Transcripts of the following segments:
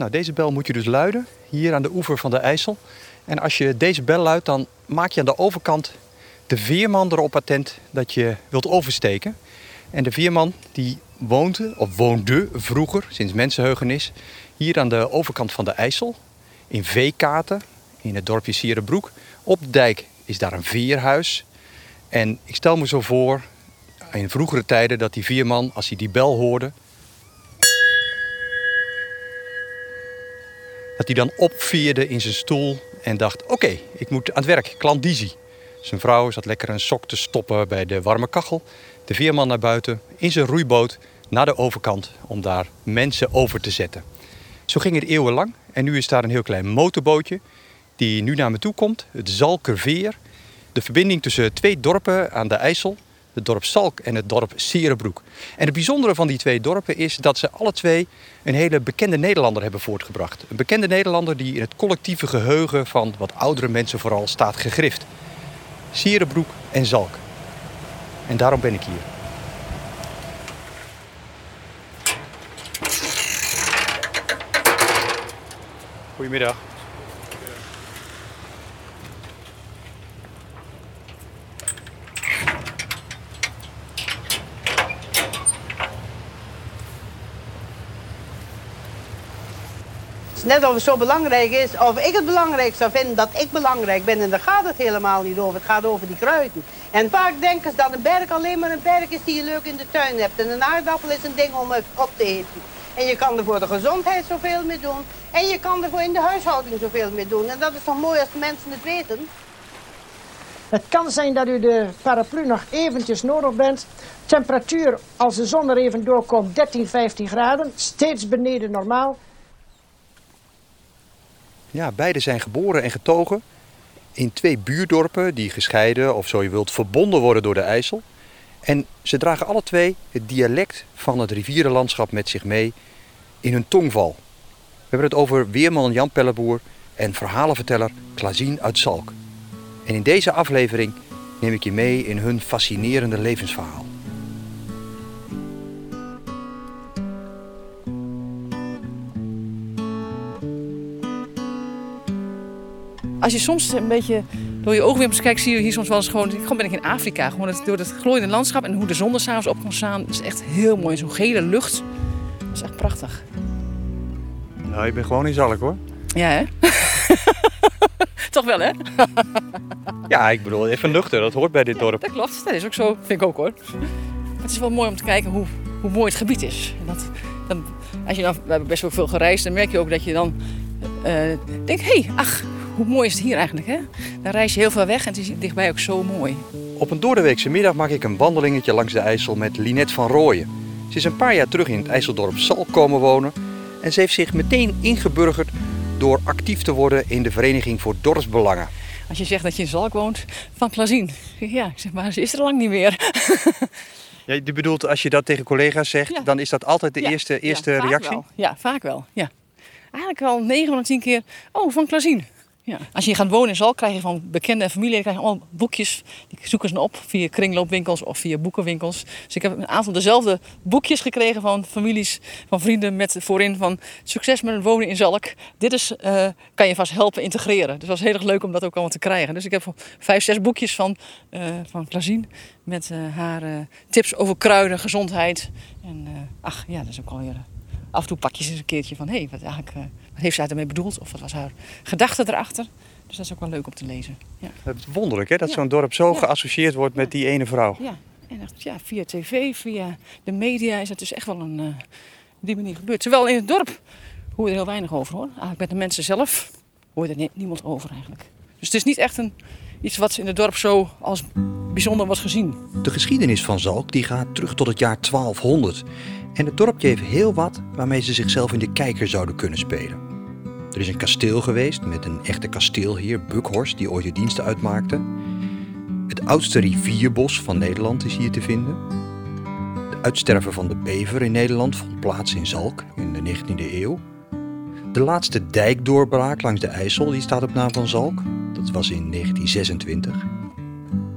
Nou, deze bel moet je dus luiden, hier aan de oever van de IJssel. En als je deze bel luidt, dan maak je aan de overkant de veerman erop attent dat je wilt oversteken. En de veerman die woonde, of woonde vroeger, sinds mensenheugenis, hier aan de overkant van de IJssel. In Veekaten, in het dorpje Sierenbroek. Op de dijk is daar een veerhuis. En ik stel me zo voor, in vroegere tijden, dat die veerman, als hij die bel hoorde, dat hij dan opveerde in zijn stoel en dacht: Oké, ik moet aan het werk, klandizie. Zijn vrouw zat lekker een sok te stoppen bij de warme kachel. De veerman naar buiten in zijn roeiboot naar de overkant om daar mensen over te zetten. Zo ging het eeuwenlang en nu is daar een heel klein motorbootje die nu naar me toe komt, het Zalkerveer. De verbinding tussen twee dorpen aan de IJssel, het dorp Salk en het dorp Serenbroek. En het bijzondere van die twee dorpen is dat ze alle twee een hele bekende Nederlander hebben voortgebracht. Een bekende Nederlander die in het collectieve geheugen van wat oudere mensen vooral staat gegrift. Sierenbroek en Zalk. En daarom ben ik hier. Goedemiddag. Net of het zo belangrijk is, of ik het belangrijk zou vinden dat ik belangrijk ben. En daar gaat het helemaal niet over. Het gaat over die kruiden. En vaak denken ze dat een berg alleen maar een berg is die je leuk in de tuin hebt. En een aardappel is een ding om op te eten. En je kan er voor de gezondheid zoveel mee doen. En je kan er voor in de huishouding zoveel mee doen. En dat is toch mooi als de mensen het weten. Het kan zijn dat u de paraplu nog eventjes nodig bent. Temperatuur als de zon er even doorkomt 13, 15 graden. Steeds beneden normaal. Ja, beide zijn geboren en getogen in twee buurdorpen die gescheiden of zo je wilt verbonden worden door de IJssel. En ze dragen alle twee het dialect van het rivierenlandschap met zich mee in hun tongval. We hebben het over weerman Jan Pelleboer en verhalenverteller Klazien uit Zalk. En in deze aflevering neem ik je mee in hun fascinerende levensverhaal. Als je soms een beetje door je oogwimpers kijkt, zie je hier soms wel eens gewoon... Gewoon ben ik in Afrika, gewoon het, door het glooiende landschap... en hoe de zon er s'avonds op kan staan. is echt heel mooi. Zo'n gele lucht. Dat is echt prachtig. Nou, je bent gewoon in Zalk hoor. Ja, hè? Toch wel, hè? Ja, ik bedoel, even nuchter. Dat hoort bij dit dorp. Dat klopt. Dat is ook zo. Vind ik ook, hoor. Het is wel mooi om te kijken hoe, hoe mooi het gebied is. En dat, dan, als je dan, we hebben best wel veel gereisd, dan merk je ook dat je dan uh, denkt... Hé, hey, ach, hoe mooi is het hier eigenlijk, hè? Dan reis je heel veel weg en het is dichtbij ook zo mooi. Op een doordeweekse middag maak ik een wandelingetje langs de IJssel met Linette van Rooyen. Ze is een paar jaar terug in het IJsseldorp Sal komen wonen en ze heeft zich meteen ingeburgerd door actief te worden in de Vereniging voor Dorpsbelangen. Als je zegt dat je in Zalk woont, van Klazien. Ja, ik zeg maar, ze is er lang niet meer. Ja, je bedoelt, als je dat tegen collega's zegt, dan is dat altijd de eerste, eerste ja, reactie? Wel. Ja, vaak wel. Ja. Eigenlijk wel 9 van de 10 keer, oh, van Klazien. Ja. Als je gaat wonen in Zalk, krijg je van bekende en familie krijg je allemaal boekjes. Die zoeken ze op via kringloopwinkels of via boekenwinkels. Dus ik heb een aantal dezelfde boekjes gekregen van families, van vrienden met voorin van succes met het wonen in Zalk. Dit is, uh, kan je vast helpen integreren. Dus het was heel erg leuk om dat ook allemaal te krijgen. Dus ik heb vijf, zes boekjes van, uh, van Klazien met uh, haar tips over kruiden, gezondheid. En ach ja, dat is ook alweer af en toe pak je eens een keertje van... hé, hey, wat, eigenlijk, uh, wat heeft zij ermee bedoeld? Of wat was haar gedachte erachter? Dus dat is ook wel leuk om te lezen. Ja. Het is wonderlijk hè, dat ja. zo'n dorp zo ja. geassocieerd wordt met die ene vrouw. Ja, en echt, ja, via tv, via de media is het dus echt wel een, uh, die manier gebeurd. Terwijl in het dorp hoor je er heel weinig over hoor. Eigenlijk met de mensen zelf hoor je er niemand over eigenlijk. Dus het is niet echt een, iets wat in het dorp zo als bijzonder was gezien. De geschiedenis van Zalk die gaat terug tot het jaar 1200. En het dorpje heeft heel wat waarmee ze zichzelf in de kijker zouden kunnen spelen. Er is een kasteel geweest met een echte kasteelheer, Bukhorst, die ooit de diensten uitmaakte. Het oudste rivierbos van Nederland is hier te vinden. De uitsterven van de bever in Nederland vond plaats in Zalk in de 19e eeuw. De laatste dijkdoorbraak langs de IJssel die staat op naam van Zalk. Dat was in 1926.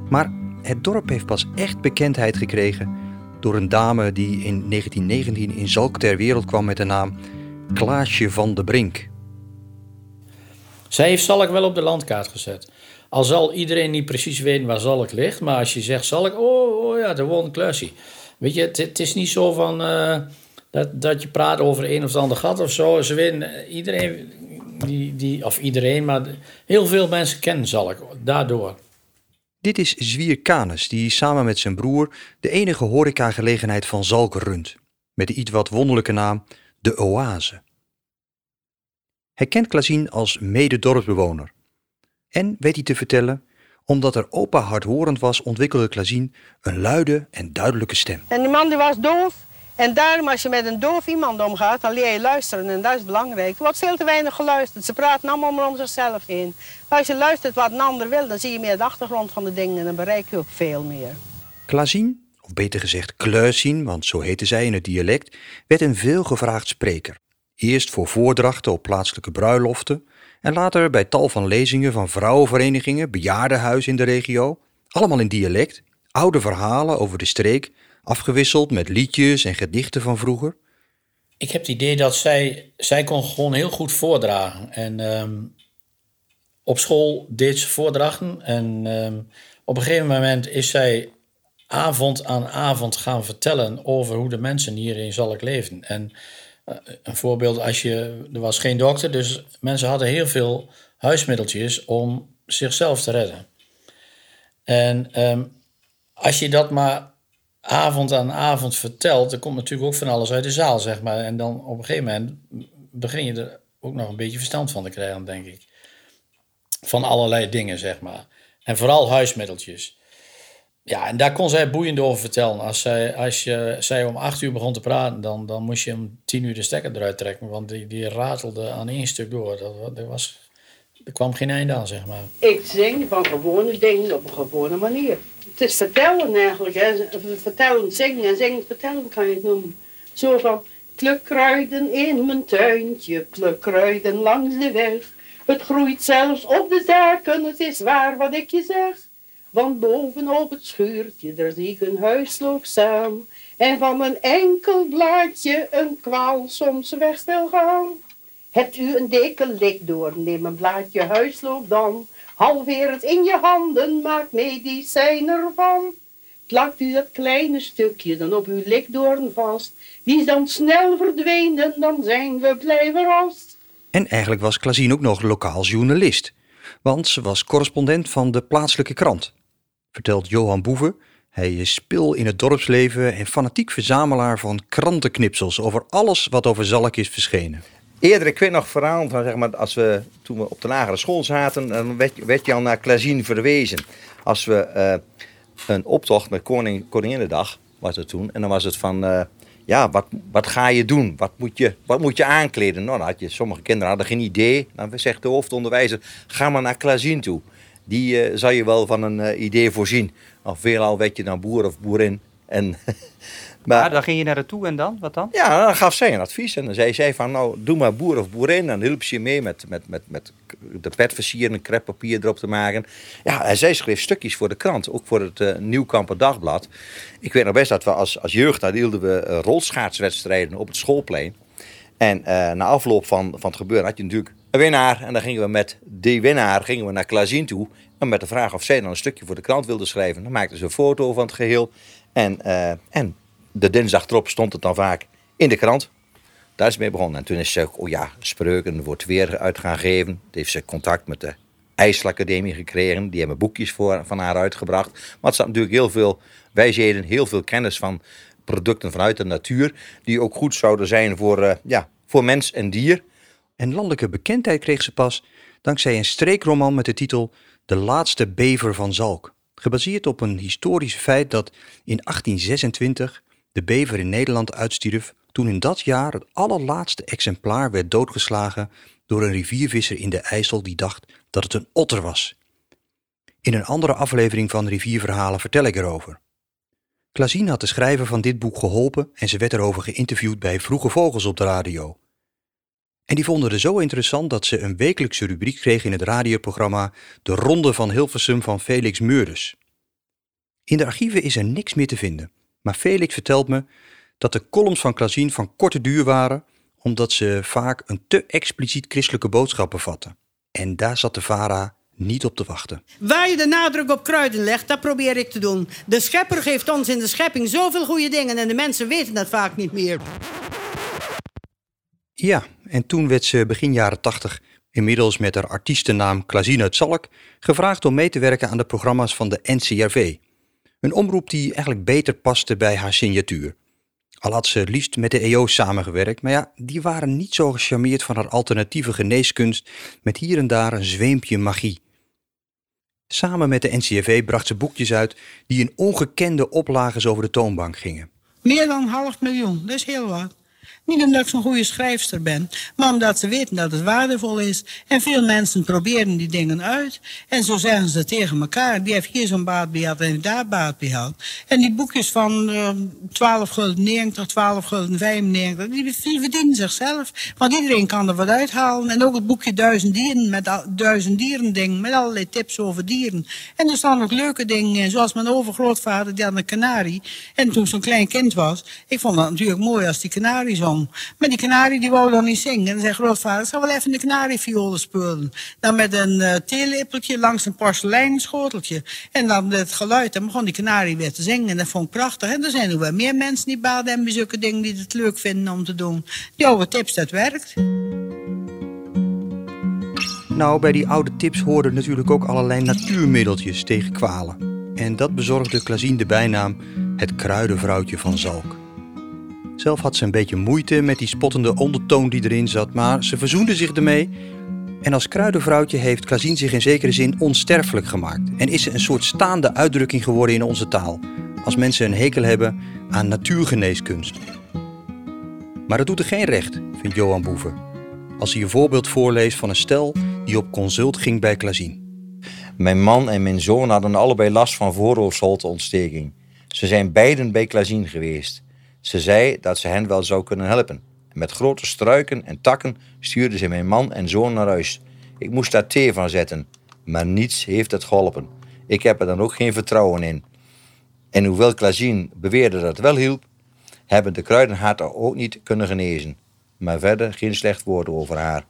Maar het dorp heeft pas echt bekendheid gekregen door een dame die in 1919 in Zalk ter wereld kwam met de naam Klaasje van de Brink. Zij heeft Zalk wel op de landkaart gezet. Al zal iedereen niet precies weten waar Zalk ligt, maar als je zegt Zalk, oh, oh ja, daar woont Klaasje. Weet je, het, is niet zo van uh, dat, dat je praat over een of ander gat of zo. Ze weten, iedereen, die, die, of iedereen, maar heel veel mensen kennen Zalk daardoor. Dit is Zwier Kanes, die samen met zijn broer de enige horecagelegenheid van Zalk runt. Met de iets wat wonderlijke naam De Oase. Hij kent Klazien als mede-dorpsbewoner. En weet hij te vertellen, omdat er opa hardhorend was, ontwikkelde Klazien een luide en duidelijke stem. En die man die was doof. En daarom als je met een doof iemand omgaat, dan leer je luisteren. En dat is belangrijk. Er wordt veel te weinig geluisterd. Ze praten allemaal maar om zichzelf heen. als je luistert wat een ander wil, dan zie je meer de achtergrond van de dingen. En dan bereik je ook veel meer. Klazien, of beter gezegd Kleusien, want zo heette zij in het dialect, werd een veelgevraagd spreker. Eerst voor voordrachten op plaatselijke bruiloften en later bij tal van lezingen van vrouwenverenigingen, bejaardenhuizen in de regio. Allemaal in dialect, oude verhalen over de streek, afgewisseld met liedjes en gedichten van vroeger. Ik heb het idee dat zij, zij kon gewoon heel goed voordragen. En ehm, op school deed ze voordrachten. En ehm, op een gegeven moment is zij avond aan avond gaan vertellen over hoe de mensen hier in Zalk leven. En eh, een voorbeeld, als je, er was geen dokter, dus mensen hadden heel veel huismiddeltjes om zichzelf te redden. En ehm, als je dat maar avond aan avond vertelt, dan komt natuurlijk ook van alles uit de zaal, zeg maar. En dan op een gegeven moment begin je er ook nog een beetje verstand van te krijgen, denk ik. Van allerlei dingen, zeg maar. En vooral huismiddeltjes. Ja, en daar kon zij boeiend over vertellen. Als zij, als je, zij om acht uur begon te praten, dan, dan moest je om tien uur de stekker eruit trekken. Want die, die ratelde aan één stuk door. Dat, dat was, er kwam geen einde aan, zeg maar. Ik zing van gewone dingen op een gewone manier. Het is vertellen eigenlijk. Hè. Vertellen, zingen en zingen, vertellen kan je het noemen. Zo van, pluk kruiden in mijn tuintje, pluk kruiden langs de weg. Het groeit zelfs op de zaken, het is waar wat ik je zeg. Want bovenop het schuurtje, daar zie ik een huisloop staan. En van een enkel blaadje een kwaal soms weg wil gaan. Hebt u een dikke lik door, neem een blaadje huisloop dan. Halveer het in je handen, maak medicijn ervan. Plakt u dat kleine stukje dan op uw likdoorn vast. Die is dan snel verdwenen, dan zijn we blij verrast. En eigenlijk was Klazien ook nog lokaal journalist. Want ze was correspondent van de plaatselijke krant vertelt Johan Boeven. Hij is spil in het dorpsleven en fanatiek verzamelaar van krantenknipsels over alles wat over Zalk is verschenen. Eerder, ik weet nog verhaal van zeg maar, als we toen we op de lagere school zaten, dan werd, werd je al naar Klazien verwezen. Als we uh, een optocht met Koning, Koninginnedag was het toen, en dan was het van, uh, ja, wat, wat ga je doen? Wat moet je, wat moet je aankleden? Nou, dan had je, sommige kinderen hadden geen idee. Dan zegt de hoofdonderwijzer, ga maar naar Klazien toe die uh, zal je wel van een idee voorzien. Of veelal werd je dan boer of boerin. En, maar ja, dan ging je naar haar toe en dan? Wat dan? Ja, dan gaf zij een advies. En dan zei zij van, nou, doe maar boer of boerin. Dan hielp ze je mee met, met, met, met de pet versieren, kreppapier erop te maken. Ja, en zij schreef stukjes voor de krant. Ook voor het uh, Nieuwkamper Dagblad. Ik weet nog best dat we als, als jeugd, daar hielden we uh, rolschaatswedstrijden op het schoolplein. En uh, na afloop van, van het gebeuren had je natuurlijk een winnaar. En dan gingen we met die winnaar gingen we naar Klazien toe. En met de vraag of zij dan een stukje voor de krant wilde schrijven. Dan maakten ze een foto van het geheel. En, en de dinsdag stond het dan vaak in de krant. Daar is mee begonnen. En toen is ze, oh ja, spreuken wordt weer uit gaan geven. Heeft ze contact met de IJsselacademie gekregen. Die hebben boekjes voor, van haar uitgebracht. Maar het staat natuurlijk heel veel wijsheden, heel veel kennis van producten vanuit de natuur. Die ook goed zouden zijn voor, uh, ja, voor mens en dier. En landelijke bekendheid kreeg ze pas dankzij een streekroman met de titel De laatste bever van Zalk. Gebaseerd op een historisch feit dat in 1826 de bever in Nederland uitstierf toen in dat jaar het allerlaatste exemplaar werd doodgeslagen door een riviervisser in de IJssel die dacht dat het een otter was. In een andere aflevering van Rivierverhalen vertel ik erover. Klazien had de schrijver van dit boek geholpen en ze werd erover geïnterviewd bij Vroege Vogels op de radio. En die vonden het zo interessant dat ze een wekelijkse rubriek kregen in het radioprogramma De Ronde van Hilversum van Felix Meurders. In de archieven is er niks meer te vinden, maar Felix vertelt me dat de columns van Klazien van korte duur waren, omdat ze vaak een te expliciet christelijke boodschap bevatten. En daar zat de VARA niet op te wachten. Waar je de nadruk op kruiden legt, dat probeer ik te doen. De schepper geeft ons in de schepping zoveel goede dingen en de mensen weten dat vaak niet meer. Ja, en toen werd ze begin jaren 80, inmiddels met haar artiestennaam Klazine uit Zalk, gevraagd om mee te werken aan de programma's van de NCRV. Een omroep die eigenlijk beter paste bij haar signatuur. Al had ze liefst met de EO samengewerkt, maar ja, die waren niet zo gecharmeerd van haar alternatieve geneeskunst met hier en daar een zweempje magie. Samen met de NCRV bracht ze boekjes uit die in ongekende oplages over de toonbank gingen. Meer dan half miljoen, dat is heel wat. Niet omdat ik zo'n goede schrijfster ben, maar omdat ze weten dat het waardevol is. En veel mensen proberen die dingen uit. En zo zeggen ze tegen elkaar. Die heeft hier zo'n baat bij gehad en daar baat bij gehad. En die boekjes van uh, 12 gulden 90, 12 gulden 95, die, die verdienen zichzelf. Want iedereen kan er wat uithalen. En ook het boekje Duizend Dieren, met al, Duizend Dieren ding, met allerlei tips over dieren. En er staan ook leuke dingen in, zoals mijn overgrootvader, die had een kanarie. En toen zo'n klein kind was, ik vond dat natuurlijk mooi als die kanarie zong. Maar die kanarie die wou dan niet zingen. En zei grootvader, zal wel even de kanarieviolen spelen. Dan met een uh, theelepeltje langs een porseleinen schoteltje. En dan het geluid, dan begon die kanarie weer te zingen. En dat vond ik prachtig. En er zijn nog wel meer mensen die baden hebben bij dingen die het leuk vinden om te doen. Die oude tips, dat werkt. Nou, bij die oude tips hoorden natuurlijk ook allerlei natuurmiddeltjes tegen kwalen. En dat bezorgde Klazien de bijnaam het kruidenvrouwtje van Zalk. Zelf had ze een beetje moeite met die spottende ondertoon die erin zat, maar ze verzoende zich ermee. En als kruidenvrouwtje heeft Klazien zich in zekere zin onsterfelijk gemaakt. En is ze een soort staande uitdrukking geworden in onze taal. Als mensen een hekel hebben aan natuurgeneeskunst. Maar dat doet er geen recht, vindt Johan Boeven. Als hij een voorbeeld voorleest van een stel die op consult ging bij Klazien. Mijn man en mijn zoon hadden allebei last van voorhoofdholteontsteking. Ze zijn beiden bij Klazien geweest. Ze zei dat ze hen wel zou kunnen helpen. Met grote struiken en takken stuurde ze mijn man en zoon naar huis. Ik moest daar thee van zetten, maar niets heeft het geholpen. Ik heb er dan ook geen vertrouwen in. En hoewel Klazien beweerde dat het wel hielp, hebben de kruidenharten ook niet kunnen genezen. Maar verder geen slecht woord over haar.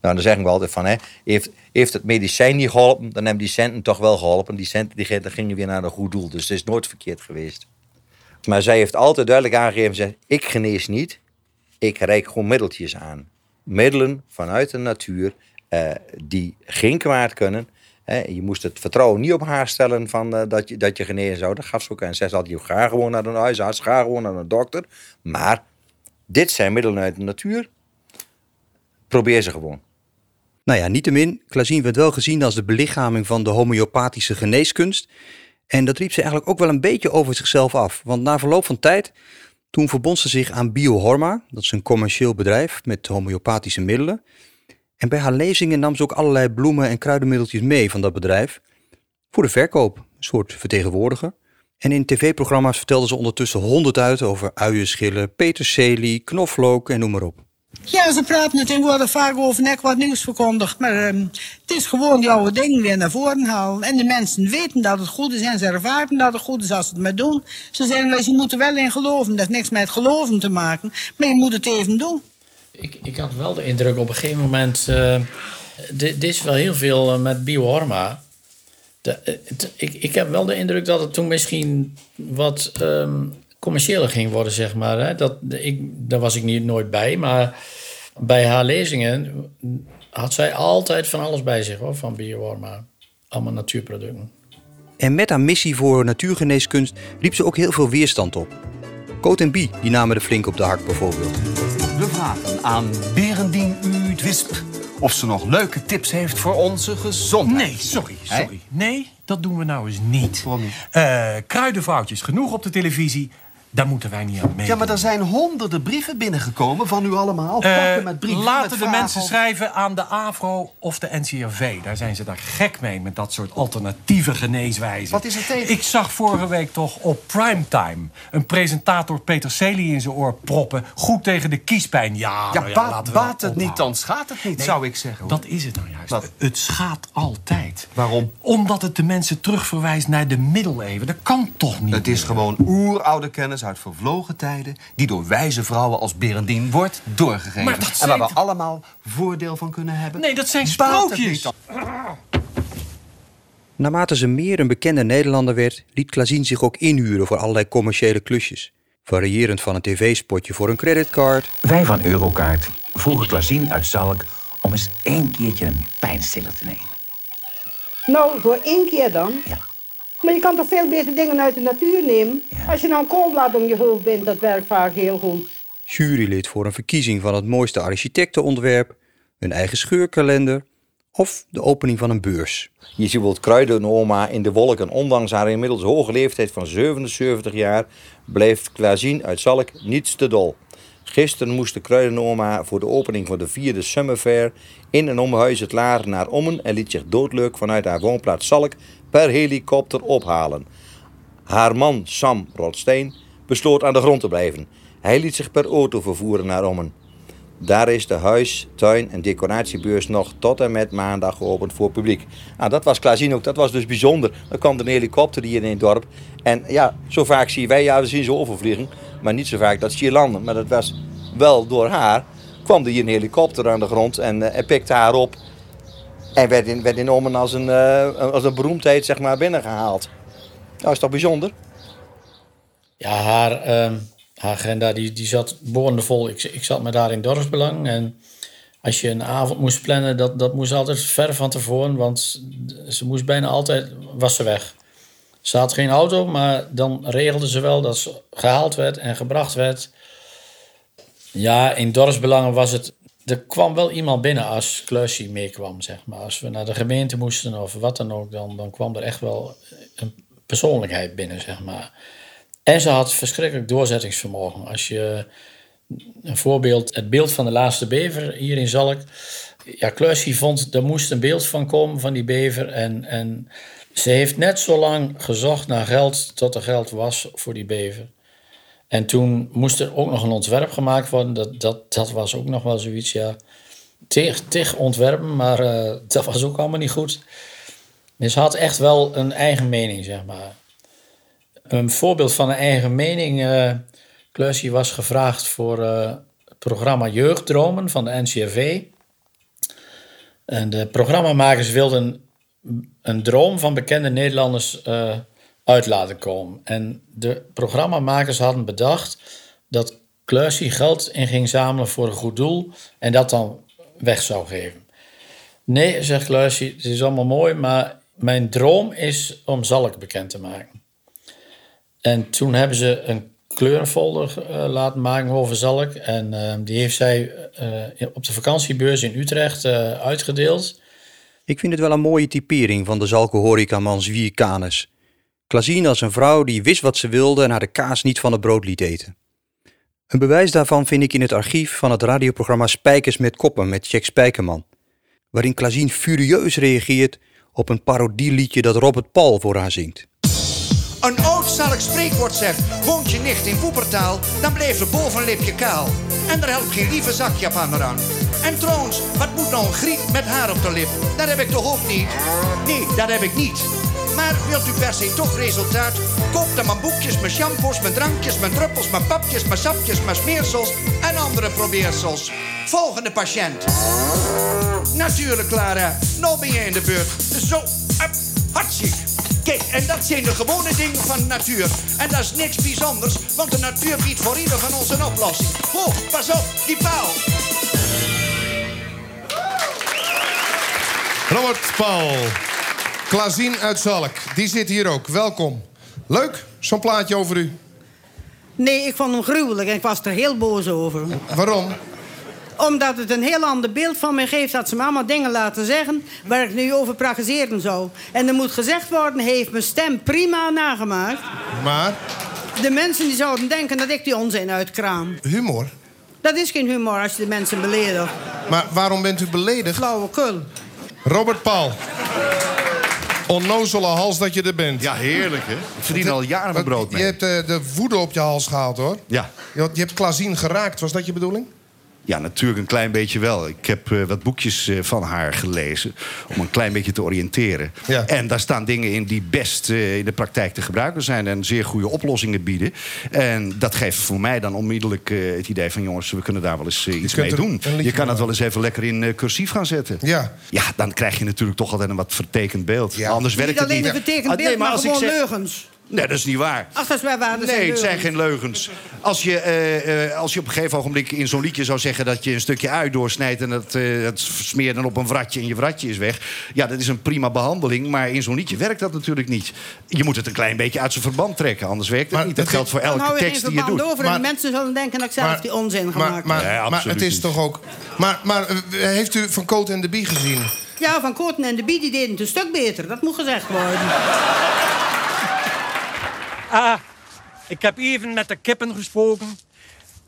Nou, dan zeggen we altijd van, hè, heeft, heeft het medicijn niet geholpen, dan hebben die centen toch wel geholpen. Die centen die gingen weer naar een goed doel, dus het is nooit verkeerd geweest. Maar zij heeft altijd duidelijk aangegeven, zei, ik genees niet, ik reik gewoon middeltjes aan. Middelen vanuit de natuur uh, die geen kwaad kunnen. Je moest het vertrouwen niet op haar stellen van, uh, dat, je, dat je genezen zou. Dat gaf ze ook. En zij zei, je ga gewoon naar een huisarts, ga gewoon naar een dokter. Maar dit zijn middelen uit de natuur. Probeer ze gewoon. Nou ja, niettemin, Klazien werd wel gezien als de belichaming van de homeopathische geneeskunst. En dat riep ze eigenlijk ook wel een beetje over zichzelf af. Want na verloop van tijd, toen verbond ze zich aan Biohorma. Dat is een commercieel bedrijf met homeopathische middelen. En bij haar lezingen nam ze ook allerlei bloemen en kruidenmiddeltjes mee van dat bedrijf. Voor de verkoop, een soort vertegenwoordiger. En in tv-programma's vertelde ze ondertussen honderd uit over uienschillen, peterselie, knoflook en noem maar op. Ja, ze praten woorden vaak over nek wat nieuws verkondigd. Maar um, het is gewoon die oude dingen weer naar voren halen. En de mensen weten dat het goed is en ze ervaren dat het goed is als ze het maar doen. Ze zeggen wel, je moet er wel in geloven. Dat heeft niks met geloven te maken. Maar je moet het even doen. Ik, ik had wel de indruk op een gegeven moment... Uh, dit is wel heel veel met biohorma. Het, ik, ik heb wel de indruk dat het toen misschien wat... Um, commerciëler ging worden, zeg maar. Hè? Dat, ik, daar was ik niet, nooit bij, maar bij haar lezingen had zij altijd van alles bij zich, hoor, van biowarma. Allemaal natuurproducten. En met haar missie voor natuurgeneeskunst riep ze ook heel veel weerstand op. Coat en Bie die namen er flink op de hak bijvoorbeeld. We vragen aan Berendien Uitwisp of ze nog leuke tips heeft voor onze gezondheid. Nee, sorry, sorry. Nee, dat doen we nou eens niet. Uh, kruidenfoutjes genoeg op de televisie. Daar moeten wij niet aan mee. Ja, maar er zijn honderden brieven binnengekomen van u allemaal. Uh, met brieven, laten de mensen schrijven aan de AVRO of de NCRV. Daar zijn ze daar gek mee met dat soort alternatieve geneeswijzen. Wat is er tegen? Ik zag vorige week toch op primetime een presentator Peter Celi in zijn oor proppen. Goed tegen de kiespijn. Ja, ja, nou ja baat, baat het niet, dan schaadt het niet, nee, zou ik zeggen. Hoor. Dat is het nou juist. Wat? Het schaadt altijd. Waarom? Omdat het de mensen terugverwijst naar de middeleeuwen. Dat kan toch niet Het is meer. gewoon oeroude kennis uit vervlogen tijden... die door wijze vrouwen als Berendien wordt doorgegeven. Maar dat En waar we allemaal voordeel van kunnen hebben. Nee, dat zijn sprookjes. Naarmate ze meer een bekende Nederlander werd, liet Klazien zich ook inhuren voor allerlei commerciële klusjes. Variërend van een tv-spotje voor een creditcard Wij van Eurokaart vroegen Klazien uit Zalk om eens één keertje een pijnstiller te nemen. Nou, voor één keer dan. Ja. Maar je kan toch veel beter dingen uit de natuur nemen? Als je nou een koolblad om je hoofd bindt, dat werkt vaak heel goed. jurylid voor een verkiezing van het mooiste architectenontwerp, een eigen scheurkalender of de opening van een beurs. Je ziet wel kruidenoma in de wolken. Ondanks haar inmiddels hoge leeftijd van 77 jaar blijft Klazien uit Zalk niets te dol. Gisteren moest de kruidenoma voor de opening van de vierde Summer Fair in en om Huis het Laar naar Ommen en liet zich doodleuk vanuit haar woonplaats Zalk per helikopter ophalen. Haar man Sam Rotsteen besloot aan de grond te blijven. Hij liet zich per auto vervoeren naar Ommen. Daar is de huis, tuin en decoratiebeurs nog tot en met maandag geopend voor publiek. Nou, dat was Klazien ook, dat was dus bijzonder. Er kwam een helikopter hier in het dorp. En ja, zo vaak zien wij, ja, we zien ze overvliegen, maar niet zo vaak dat ze hier landen. Maar dat was wel door haar, kwam er hier een helikopter aan de grond en, eh, en pikte haar op. En werd in, werd in als een, eh, als een beroemdheid, zeg maar, binnengehaald. Nou, is toch bijzonder? Ja, haar, ehm, agenda die, die zat boordevol. Ik, ik zat met haar in dorpsbelang. En als je een avond moest plannen, dat, dat moest altijd ver van tevoren. Want ze moest bijna altijd, was ze weg. Ze had geen auto, maar dan regelde ze wel dat ze gehaald werd en gebracht werd. Ja, in dorpsbelangen was het... Er kwam wel iemand binnen als Klusje meekwam, zeg maar. Als we naar de gemeente moesten of wat dan ook, dan, dan kwam er echt wel een persoonlijkheid binnen, zeg maar. En ze had verschrikkelijk doorzettingsvermogen. Als je een voorbeeld, het beeld van de laatste bever hier in Zalk. Ja, Klusje vond, er moest een beeld van komen van die bever. En, en ze heeft net zo lang gezocht naar geld tot er geld was voor die bever. En toen moest er ook nog een ontwerp gemaakt worden. Dat, dat, dat was ook nog wel zoiets, ja. Tig, tig ontwerpen, maar eh, dat was ook allemaal niet goed. Dus ze had echt wel een eigen mening, zeg maar. Een voorbeeld van een eigen mening. Klusje was gevraagd voor eh, het programma Jeugddromen van de NCRV. En de programmamakers wilden een droom van bekende Nederlanders eh, uit laten komen. En de programmamakers hadden bedacht dat Klusje geld in ging zamelen voor een goed doel en dat dan weg zou geven. Nee, zegt Klusje, het is allemaal mooi, maar mijn droom is om Zalk bekend te maken. En toen hebben ze een kleurenfolder eh, laten maken over Zalk. En eh, die heeft zij op de vakantiebeurs in Utrecht uitgedeeld. Ik vind het wel een mooie typering van de Zalke horecaman Zwier Canes. Klazien als een vrouw die wist wat ze wilde en haar de kaas niet van het brood liet eten. Een bewijs daarvan vind ik in het archief van het radioprogramma Spijkers met Koppen met Jack Spijkerman, waarin Klazien furieus reageert op een parodieliedje dat Robert Paul voor haar zingt. Een oud spreekwoord zegt: woont je nicht in Woepertaal, dan blijft er bovenlipje kaal. En er helpt geen lieve zakjap meer aan. En trouwens, wat moet nou een griet met haar op de lip? Dat heb ik toch ook niet? Nee, dat heb ik niet. Maar wilt u per se toch resultaat? Koop dan mijn boekjes, mijn shampoos, mijn drankjes, mijn druppels, mijn papjes, mijn sapjes, mijn smeersels en andere probeersels. Volgende patiënt. Natuurlijk, Clara. Nou ben je in de beurt. Zo, up, hartstikke. Kijk, en dat zijn de gewone dingen van de natuur. En dat is niks bijzonders, want de natuur biedt voor ieder van ons een oplossing. Oh, pas op, die paal. Robert Paul. Klazien uit Zalk. Die zit hier ook. Welkom. Leuk, zo'n plaatje over u. Nee, ik vond hem gruwelijk en ik was er heel boos over. Waarom? Omdat het een heel ander beeld van mij geeft dat ze me allemaal dingen laten zeggen waar ik nu over praktiseren zou. En er moet gezegd worden, heeft mijn stem prima nagemaakt. Maar, De mensen die zouden denken dat ik die onzin uitkraam. humor. Dat is geen humor als je de mensen beledigt. Maar waarom bent u beledigd? Flauwekul. Robert Paul. Onnozele hals dat je er bent. Ja, heerlijk, hè? Ik verdien al jaren mijn brood Je hebt eh, de woede op je hals gehaald, hoor. Ja. Je, je hebt Klazien geraakt, was dat je bedoeling? Ja, natuurlijk een klein beetje wel. Ik heb eh, wat boekjes eh, van haar gelezen om een klein beetje te oriënteren. En daar staan dingen in die best eh, in de praktijk te gebruiken zijn en zeer goede oplossingen bieden. En dat geeft voor mij dan onmiddellijk eh, het idee van jongens, we kunnen daar wel eens iets mee doen. Je kan het wel eens even lekker in cursief gaan zetten. Ja. Ja, dan krijg je natuurlijk toch altijd een wat vertekend beeld. Anders werkt Niet het alleen niet. een vertekend Ah, nee, beeld, maar, als ik gewoon zeg- leugens. Nee, dat is niet waar. Ach, dat is waar, waar. dat Nee, het zijn geen leugens. Als je, eh, eh, als je op een gegeven ogenblik in zo'n liedje zou zeggen... dat je een stukje ui doorsnijdt en dat, eh dat smeer je dan op een vratje... en je vratje is weg. Ja, dat is een prima behandeling. Maar in zo'n liedje werkt dat natuurlijk niet. Je moet het een klein beetje uit zijn verband trekken. Anders werkt het niet. Dat geldt voor elke tekst geen die je verband doet. over en die mensen zullen denken dat ik zelf die onzin Maar, gemaakt maar, heb. maar het is toch ook... Maar, maar heeft u Van Cote en de Bie gezien? Ja, Van Kooten en de Bie die deden het een stuk beter. Dat moet gezegd worden. Ah, ik heb even met de kippen gesproken.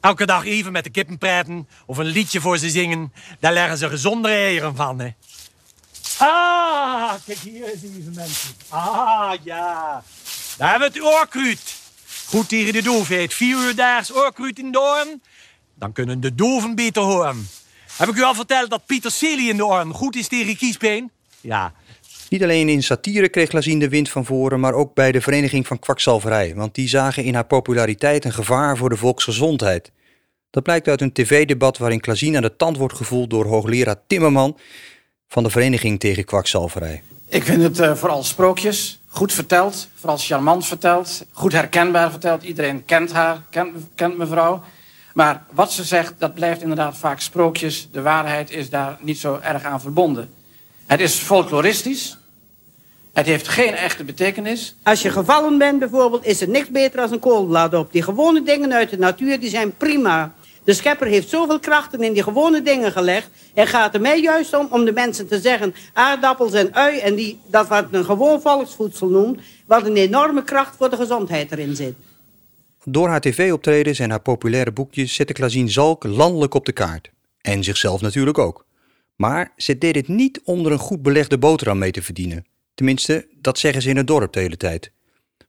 Elke dag even met de kippen praten of een liedje voor ze zingen. Daar leggen ze gezondere eieren van, hè. Ah, kijk hier eens even mensen. Ah, ja. Daar hebben we het oorkruid. Goed tegen de doofheid. Vier uur daags oorkruid in de oren. Dan kunnen de doven beter horen. Heb ik u al verteld dat peterselie in de oren goed is tegen kiespijn? Ja, Niet alleen in satire kreeg Lazien de wind van voren, maar ook bij de Vereniging van Kwakzalverij. Want die zagen in haar populariteit een gevaar voor de volksgezondheid. Dat blijkt uit een tv-debat waarin Klazien aan de tand wordt gevoeld door hoogleraar Timmerman van de Vereniging tegen Kwakzalverij. Ik vind het eh, vooral sprookjes. Goed verteld, vooral charmant verteld. Goed herkenbaar verteld. Iedereen kent haar, kent, kent mevrouw. Maar wat ze zegt, dat blijft inderdaad vaak sprookjes. De waarheid is daar niet zo erg aan verbonden. Het is folkloristisch. Het heeft geen echte betekenis. Als je gevallen bent bijvoorbeeld, is er niks beter dan een koolblad op. Die gewone dingen uit de natuur, die zijn prima. De schepper heeft zoveel krachten in die gewone dingen gelegd. En gaat er mij juist om om de mensen te zeggen... aardappels en ui, en die, dat wat een gewoon volksvoedsel noemt... wat een enorme kracht voor de gezondheid erin zit. Door haar tv-optredens en haar populaire boekjes zette Klazien Zalk landelijk op de kaart. En zichzelf natuurlijk ook. Maar ze deed het niet om er een goed belegde boterham mee te verdienen. Tenminste, dat zeggen ze in het dorp de hele tijd.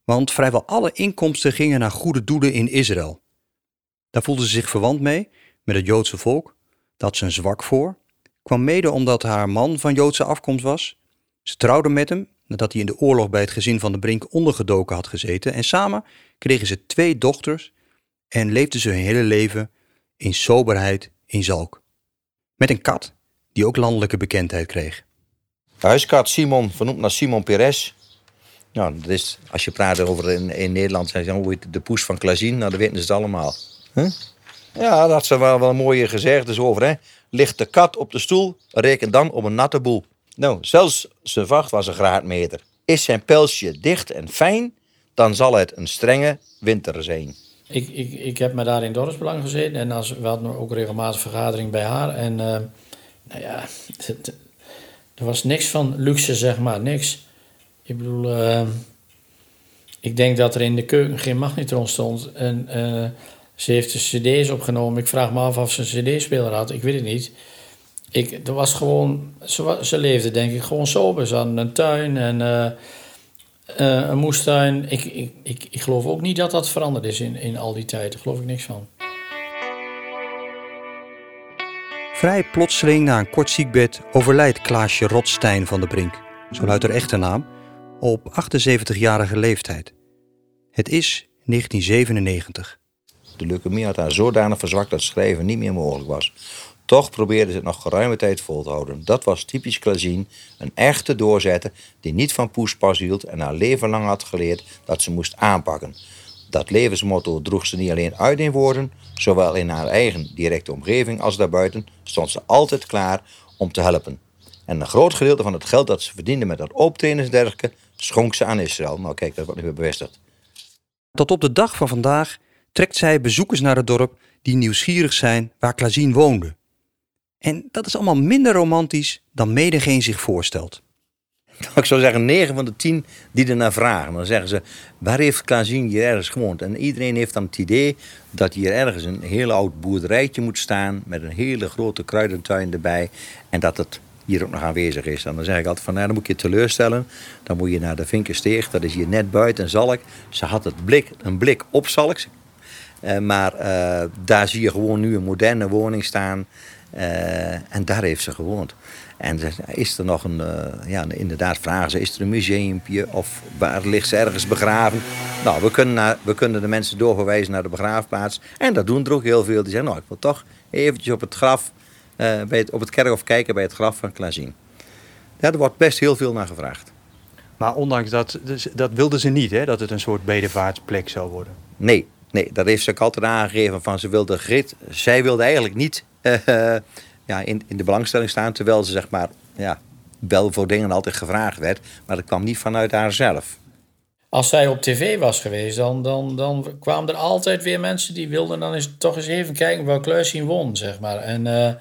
Want vrijwel alle inkomsten gingen naar goede doelen in Israël. Daar voelde ze zich verwant mee, met het Joodse volk. Dat ze een zwak voor. Kwam mede omdat haar man van Joodse afkomst was. Ze trouwde met hem nadat hij in de oorlog bij het gezin van de Brink ondergedoken had gezeten. En samen kregen ze twee dochters en leefden ze hun hele leven in soberheid in Zalk. Met een kat die ook landelijke bekendheid kreeg. Huiskat Simon, vernoemd naar Simon Perez. Nou, dat is, als je praat over in, Nederland, zijn ze hoe de poes van Klazien, nou, dat weten ze het allemaal. Ja, dat zijn wel, wel mooie gezegdes over. Hè? Ligt de kat op de stoel, reken dan op een natte boel. Nou, zelfs zijn vacht was een graadmeter. Is zijn pelsje dicht en fijn, dan zal het een strenge winter zijn. Ik, ik, ik heb me daar in dorpsbelang gezeten en als, we hadden ook regelmatig vergadering bij haar. En eh, nou ja, er was niks van luxe, zeg maar, niks. Ik bedoel, eh, ik denk dat er in de keuken geen magnetron stond. En eh, ze heeft de cd's opgenomen. Ik vraag me af of ze een cd-speler had, ik weet het niet. Ik, er was gewoon, ze, ze leefde denk ik gewoon sober. Ze hadden een tuin en eh, eh, een moestuin. Ik, ik, ik, ik geloof ook niet dat dat veranderd is in, in al die tijd. Daar geloof ik niks van. Vrij plotseling na een kort ziekbed overlijdt Klaasje Rotstein van de Brink, zo luidt haar echte naam, op 78-jarige leeftijd. Het is 1997. De leukemie had haar zodanig verzwakt dat schrijven niet meer mogelijk was. Toch probeerde ze het nog geruime tijd vol te houden. Dat was typisch Klazien, een echte doorzetter die niet van poespas hield en haar leven lang had geleerd dat ze moest aanpakken. Dat levensmotto droeg ze niet alleen uit in woorden, zowel in haar eigen directe omgeving als daarbuiten stond ze altijd klaar om te helpen. En een groot gedeelte van het geld dat ze verdiende met dat optreden en dergelijke schonk ze aan Israël. Nou kijk, dat wordt nu weer bevestigd. Tot op de dag van vandaag trekt zij bezoekers naar het dorp die nieuwsgierig zijn waar Klazien woonde. En dat is allemaal minder romantisch dan menigeen zich voorstelt. Ik zou zeggen, 9 van de 10 die ernaar vragen. Dan zeggen ze, waar heeft Klazien hier ergens gewoond? En iedereen heeft dan het idee dat hier ergens een heel oud boerderijtje moet staan... met een hele grote kruidentuin erbij. En dat het hier ook nog aanwezig is. En dan zeg ik altijd van, nou, dan moet je je teleurstellen. Dan moet je naar de Vinkensteeg, dat is hier net buiten Zalk. Ze had het blik, een blik op Zalk. Eh, maar eh, daar zie je gewoon nu een moderne woning staan. Eh, en daar heeft ze gewoond. En ze- is er nog een, eh, ja, inderdaad vragen ze, is er een museumpje of waar ligt ze ergens begraven? Nou, we kunnen, naar, we kunnen de mensen doorverwijzen naar de begraafplaats. En dat doen er ook heel veel. Die zeggen, nou, ik wil toch eventjes op het graf, eh, bij het, op het kerkhof kijken bij het graf van Klazien. Ja, er wordt best heel veel naar gevraagd. Maar ondanks dat, dus dat wilden ze niet, hè? Dat het een soort bedevaartsplek zou worden. Nee, nee, dat heeft ze ook altijd aangegeven van ze wilde grit. Zij wilde eigenlijk niet eh, ja, in, in de belangstelling staan, terwijl ze zeg maar ja, wel voor dingen altijd gevraagd werd, maar dat kwam niet vanuit haarzelf. Als zij op tv was geweest, dan, dan, dan kwamen er altijd weer mensen die wilden dan eens, toch eens even kijken waar Kluisien won, zeg maar. En, eh,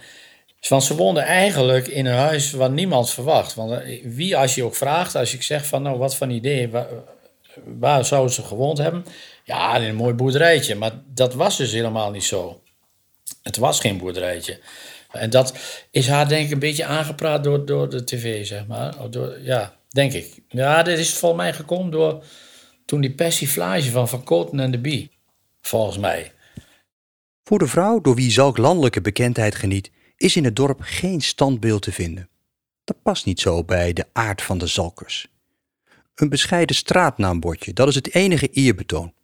want ze woonden eigenlijk in een huis waar niemand verwacht. Want eh, wie als je ook vraagt, als ik zeg van nou wat voor idee, waar, waar zouden ze gewoond hebben? Ja, in een mooi boerderijtje. Maar dat was dus helemaal niet zo. Het was geen boerderijtje. En dat is haar denk ik een beetje aangepraat door, door de tv, zeg maar. Ja, denk ik. Ja, dit is volgens mij gekomen door toen die persiflage van Van Koten en de Bie. Volgens mij. Voor de vrouw door wie Zalk landelijke bekendheid geniet, is in het dorp geen standbeeld te vinden. Dat past niet zo bij de aard van de Zalkers. Een bescheiden straatnaambordje, dat is het enige eerbetoon.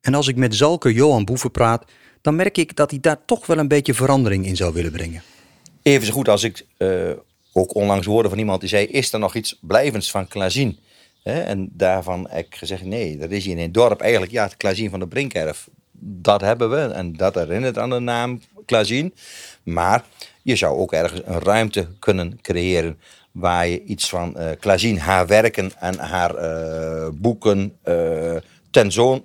En als ik met Zalker Johan Boeven praat, dan merk ik dat hij daar toch wel een beetje verandering in zou willen brengen. Even zo goed als ik eh, ook onlangs hoorde van iemand die zei: Is er nog iets blijvends van Klazien? En daarvan heb ik gezegd: Nee, dat is hier in het dorp eigenlijk ja, het Klazien van de Brinkerf. Dat hebben we en dat herinnert aan de naam Klazien. Maar je zou ook ergens een ruimte kunnen creëren waar je iets van eh Klazien, haar werken en haar eh, boeken eh,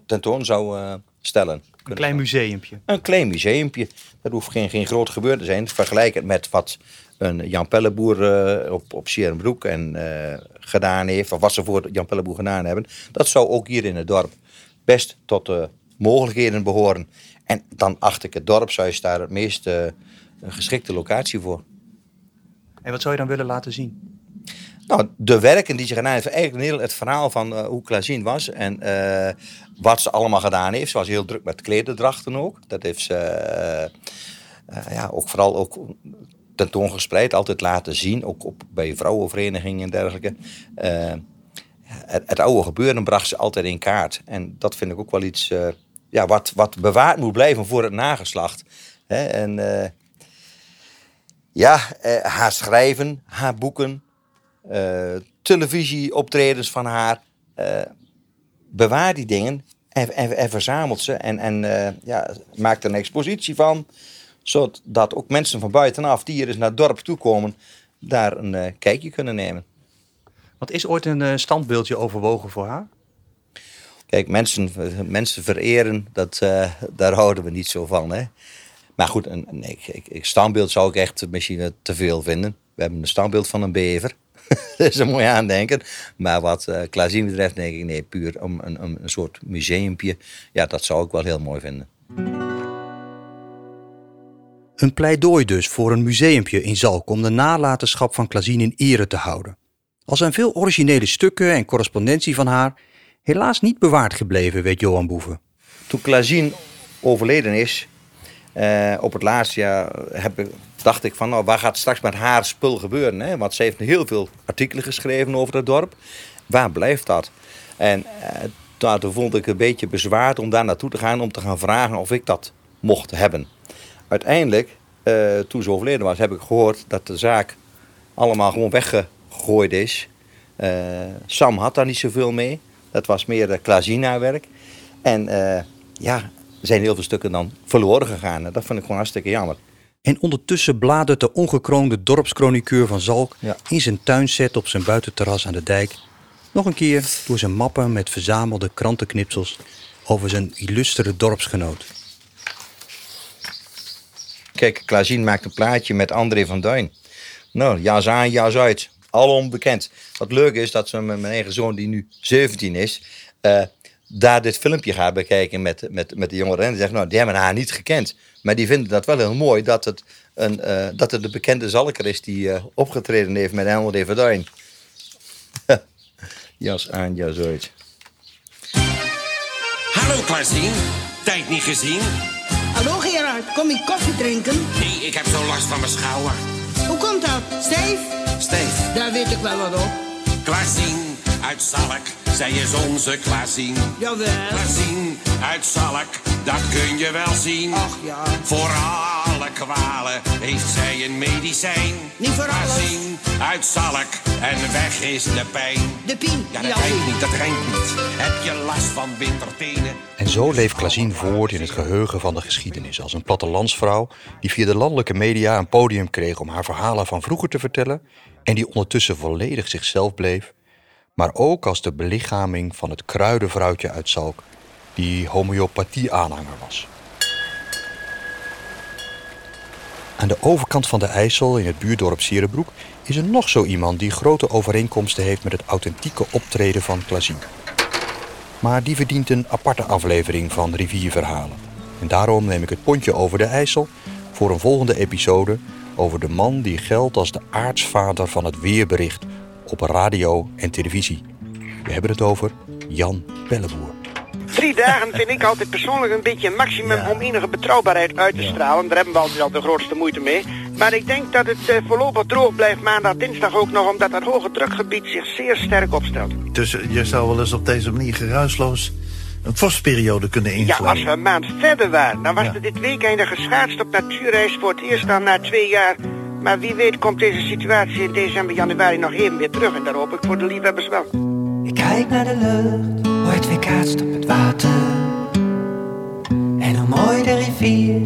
tentoon, zou stellen. Een klein museumpje. Een klein museumpje. Dat hoeft geen, geen groot gebeuren te zijn. Vergelijk het met wat een Jan Pelleboer eh, op, op Sierenbroek en, eh, gedaan heeft. Of wat ze voor Jan Pelleboer gedaan hebben. Dat zou ook hier in het dorp best tot de mogelijkheden behoren. En dan acht ik het dorpshuis daar het meest eh, een geschikte locatie voor. En wat zou je dan willen laten zien? Nou, de werken die ze gedaan heeft, eigenlijk heel het verhaal van eh, hoe Klazien was en eh, wat ze allemaal gedaan heeft. Ze was heel druk met klederdrachten ook. Dat heeft ze eh, ja, ook vooral ook tentoongespreid, altijd laten zien, ook op, bij vrouwenverenigingen en dergelijke. Het, het oude gebeuren bracht ze altijd in kaart. En dat vind ik ook wel iets ja, wat, wat bewaard moet blijven voor het nageslacht. Hè? En ja, haar schrijven, haar boeken, televisieoptredens van haar. eh, bewaar die dingen en, en, en verzamelt ze. En, en eh, ja, maakt er een expositie van. Zodat ook mensen van buitenaf die hier eens naar het dorp toe komen, daar een eh, kijkje kunnen nemen. Want is ooit een eh, standbeeldje overwogen voor haar? Kijk, mensen, mensen vereren, dat, eh, daar houden we niet zo van. Hè? Maar goed, een, een, ik- standbeeld zou ik echt misschien eh, te veel vinden. We hebben een standbeeld van een bever. dat is een mooi aandenken. Maar wat uh, Klazien betreft, denk ik, nee, puur om een, een, een soort museumpje. Ja, dat zou ik wel heel mooi vinden. Een pleidooi dus voor een museumpje in Zalk om de nalatenschap van Klazien in ere te houden. Al zijn veel originele stukken en correspondentie van haar helaas niet bewaard gebleven, weet Johan Boeven. Toen Klazien overleden is, eh, op het laatste jaar heb ik, dacht ik van, nou, waar gaat straks met haar spul gebeuren? Hè? Want ze heeft heel veel artikelen geschreven over het dorp. Waar blijft dat? En eh, toen vond ik een beetje bezwaard om daar naartoe te gaan, om te gaan vragen of ik dat mocht hebben. Uiteindelijk, eh, toen ze overleden was, heb ik gehoord dat de zaak allemaal gewoon weggegooid is. Sam had daar niet zoveel mee. Dat was meer uh, Klazina-werk. En ja, zijn heel veel stukken dan verloren gegaan. En dat vind ik gewoon hartstikke jammer. En ondertussen bladert de ongekroonde dorpschroniqueur van Zalk in zijn tuinset op zijn buitenterras aan de dijk nog een keer door zijn mappen met verzamelde krantenknipsels over zijn illustere dorpsgenoot. Kijk, Klazien maakt een plaatje met André van Duin. Nou, jas aan, jas uit. Al onbekend. Wat leuk is dat ze met mijn eigen zoon, die nu 17 is, eh, daar dit filmpje gaat bekijken met, met, met de jongeren. En die zeggen, nou, die hebben haar niet gekend. Maar die vinden dat wel heel mooi dat het, een, eh, dat het de bekende zalker is die eh, opgetreden heeft met André van Duin. jas aan, jas uit. Hallo Klazien, tijd niet gezien. Hallo Gerard, kom je koffie drinken? Nee, ik heb zo last van mijn schouder. Hoe komt dat? Stijf? Stijf. Daar weet ik wel wat op. Klaasien uit Zalk, zij is onze Klaasien. Jawel. Klaasien uit Zalk, dat kun je wel zien. Ach ja. Voor alle kwalen heeft zij een medicijn. Niet voor alles. Klaasien uit Zalk en weg is de pijn. De pien. Ja, dat rijmt niet, dat rijmt niet. Heb je last van wintertenen? En zo leeft Klazien voort in het geheugen van de geschiedenis als een plattelandsvrouw die via de landelijke media een podium kreeg om haar verhalen van vroeger te vertellen en die ondertussen volledig zichzelf bleef, maar ook als de belichaming van het kruidenvrouwtje uit Zalk die homeopathie-aanhanger was. Aan de overkant van de IJssel in het buurdorp Sierenbroek is er nog zo iemand die grote overeenkomsten heeft met het authentieke optreden van Klazien. Maar die verdient een aparte aflevering van Rivierverhalen. En daarom neem ik het pontje over de IJssel voor een volgende episode over de man die geldt als de aartsvader van het weerbericht op radio en televisie. We hebben het over Jan Pelleboer. Drie dagen vind ik altijd persoonlijk een beetje een maximum om enige betrouwbaarheid uit te stralen. Daar hebben we altijd al de grootste moeite mee. Maar ik denk dat het eh, voorlopig droog blijft maandag, dinsdag ook nog, omdat dat hoge drukgebied zich zeer sterk opstelt. Dus eh, je zou wel eens op deze manier geruisloos een vorstperiode kunnen Ja, inslaan. als we een maand verder waren, dan was Ja. er dit weekend geschaatst op natuurreis voor het eerst dan na twee jaar. Maar wie weet komt deze situatie in december, januari nog even weer terug. En daar hoop ik voor de liefhebbers wel. Ik kijk naar de lucht, hoe het weer kaatst op het water. En hoe mooi de rivier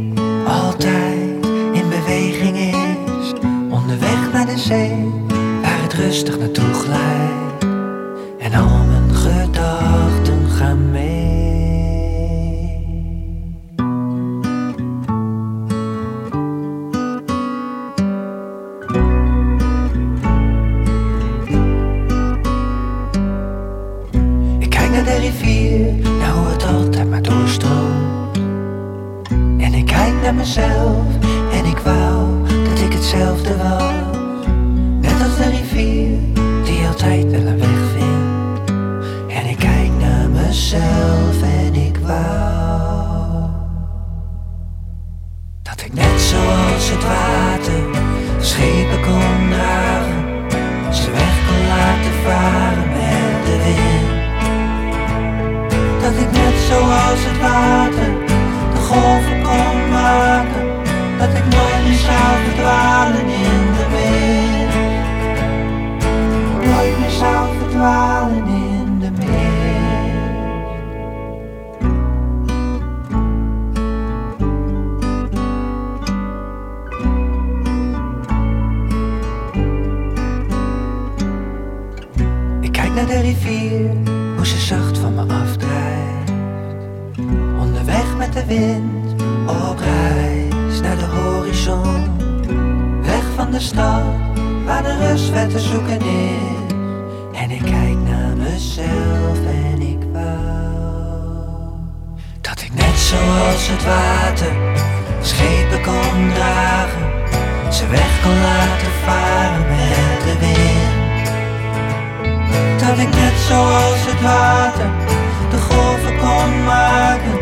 altijd in beweging is. Onderweg naar de zee, waar het rustig naartoe glijdt. En al mijn gedachten naar de rivier, hoe ze zacht van me afdrijft. Onderweg met de wind, op reis naar de horizon. Weg van de stad, waar de rust weer te zoeken is. En ik kijk naar mezelf en ik wou dat ik net zoals het water schepen kon dragen. Ze weg kon laten varen met de wind. Dat ik net zoals het water de golven kon maken.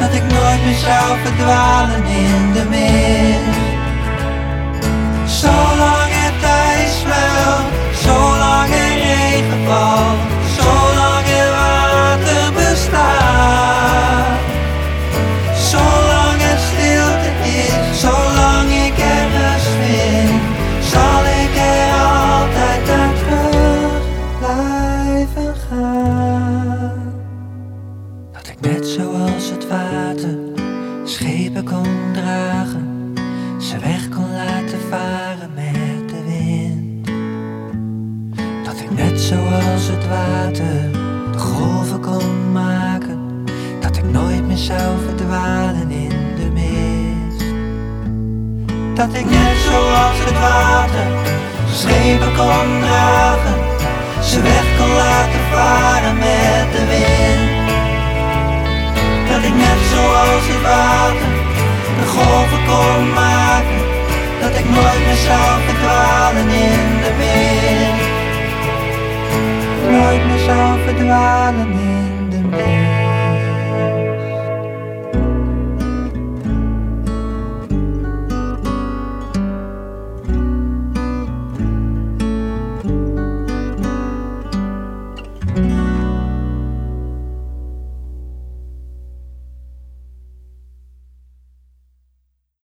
Dat ik nooit meer zou verdwalen in de mist. Zolang het ijs smelt, zolang er regen valt, kon dragen, ze weg kon laten varen met de wind. Dat ik net zoals het water de golven kon maken, dat ik nooit meer zou verdwalen in de mist. Dat ik net zoals het water schepen kon dragen, ze weg kon laten varen met de wind. Dat ik net zoals het water de golven kon maken, dat ik nooit meer zou verdwalen in de wind. Nooit meer zou verdwalen in de wind.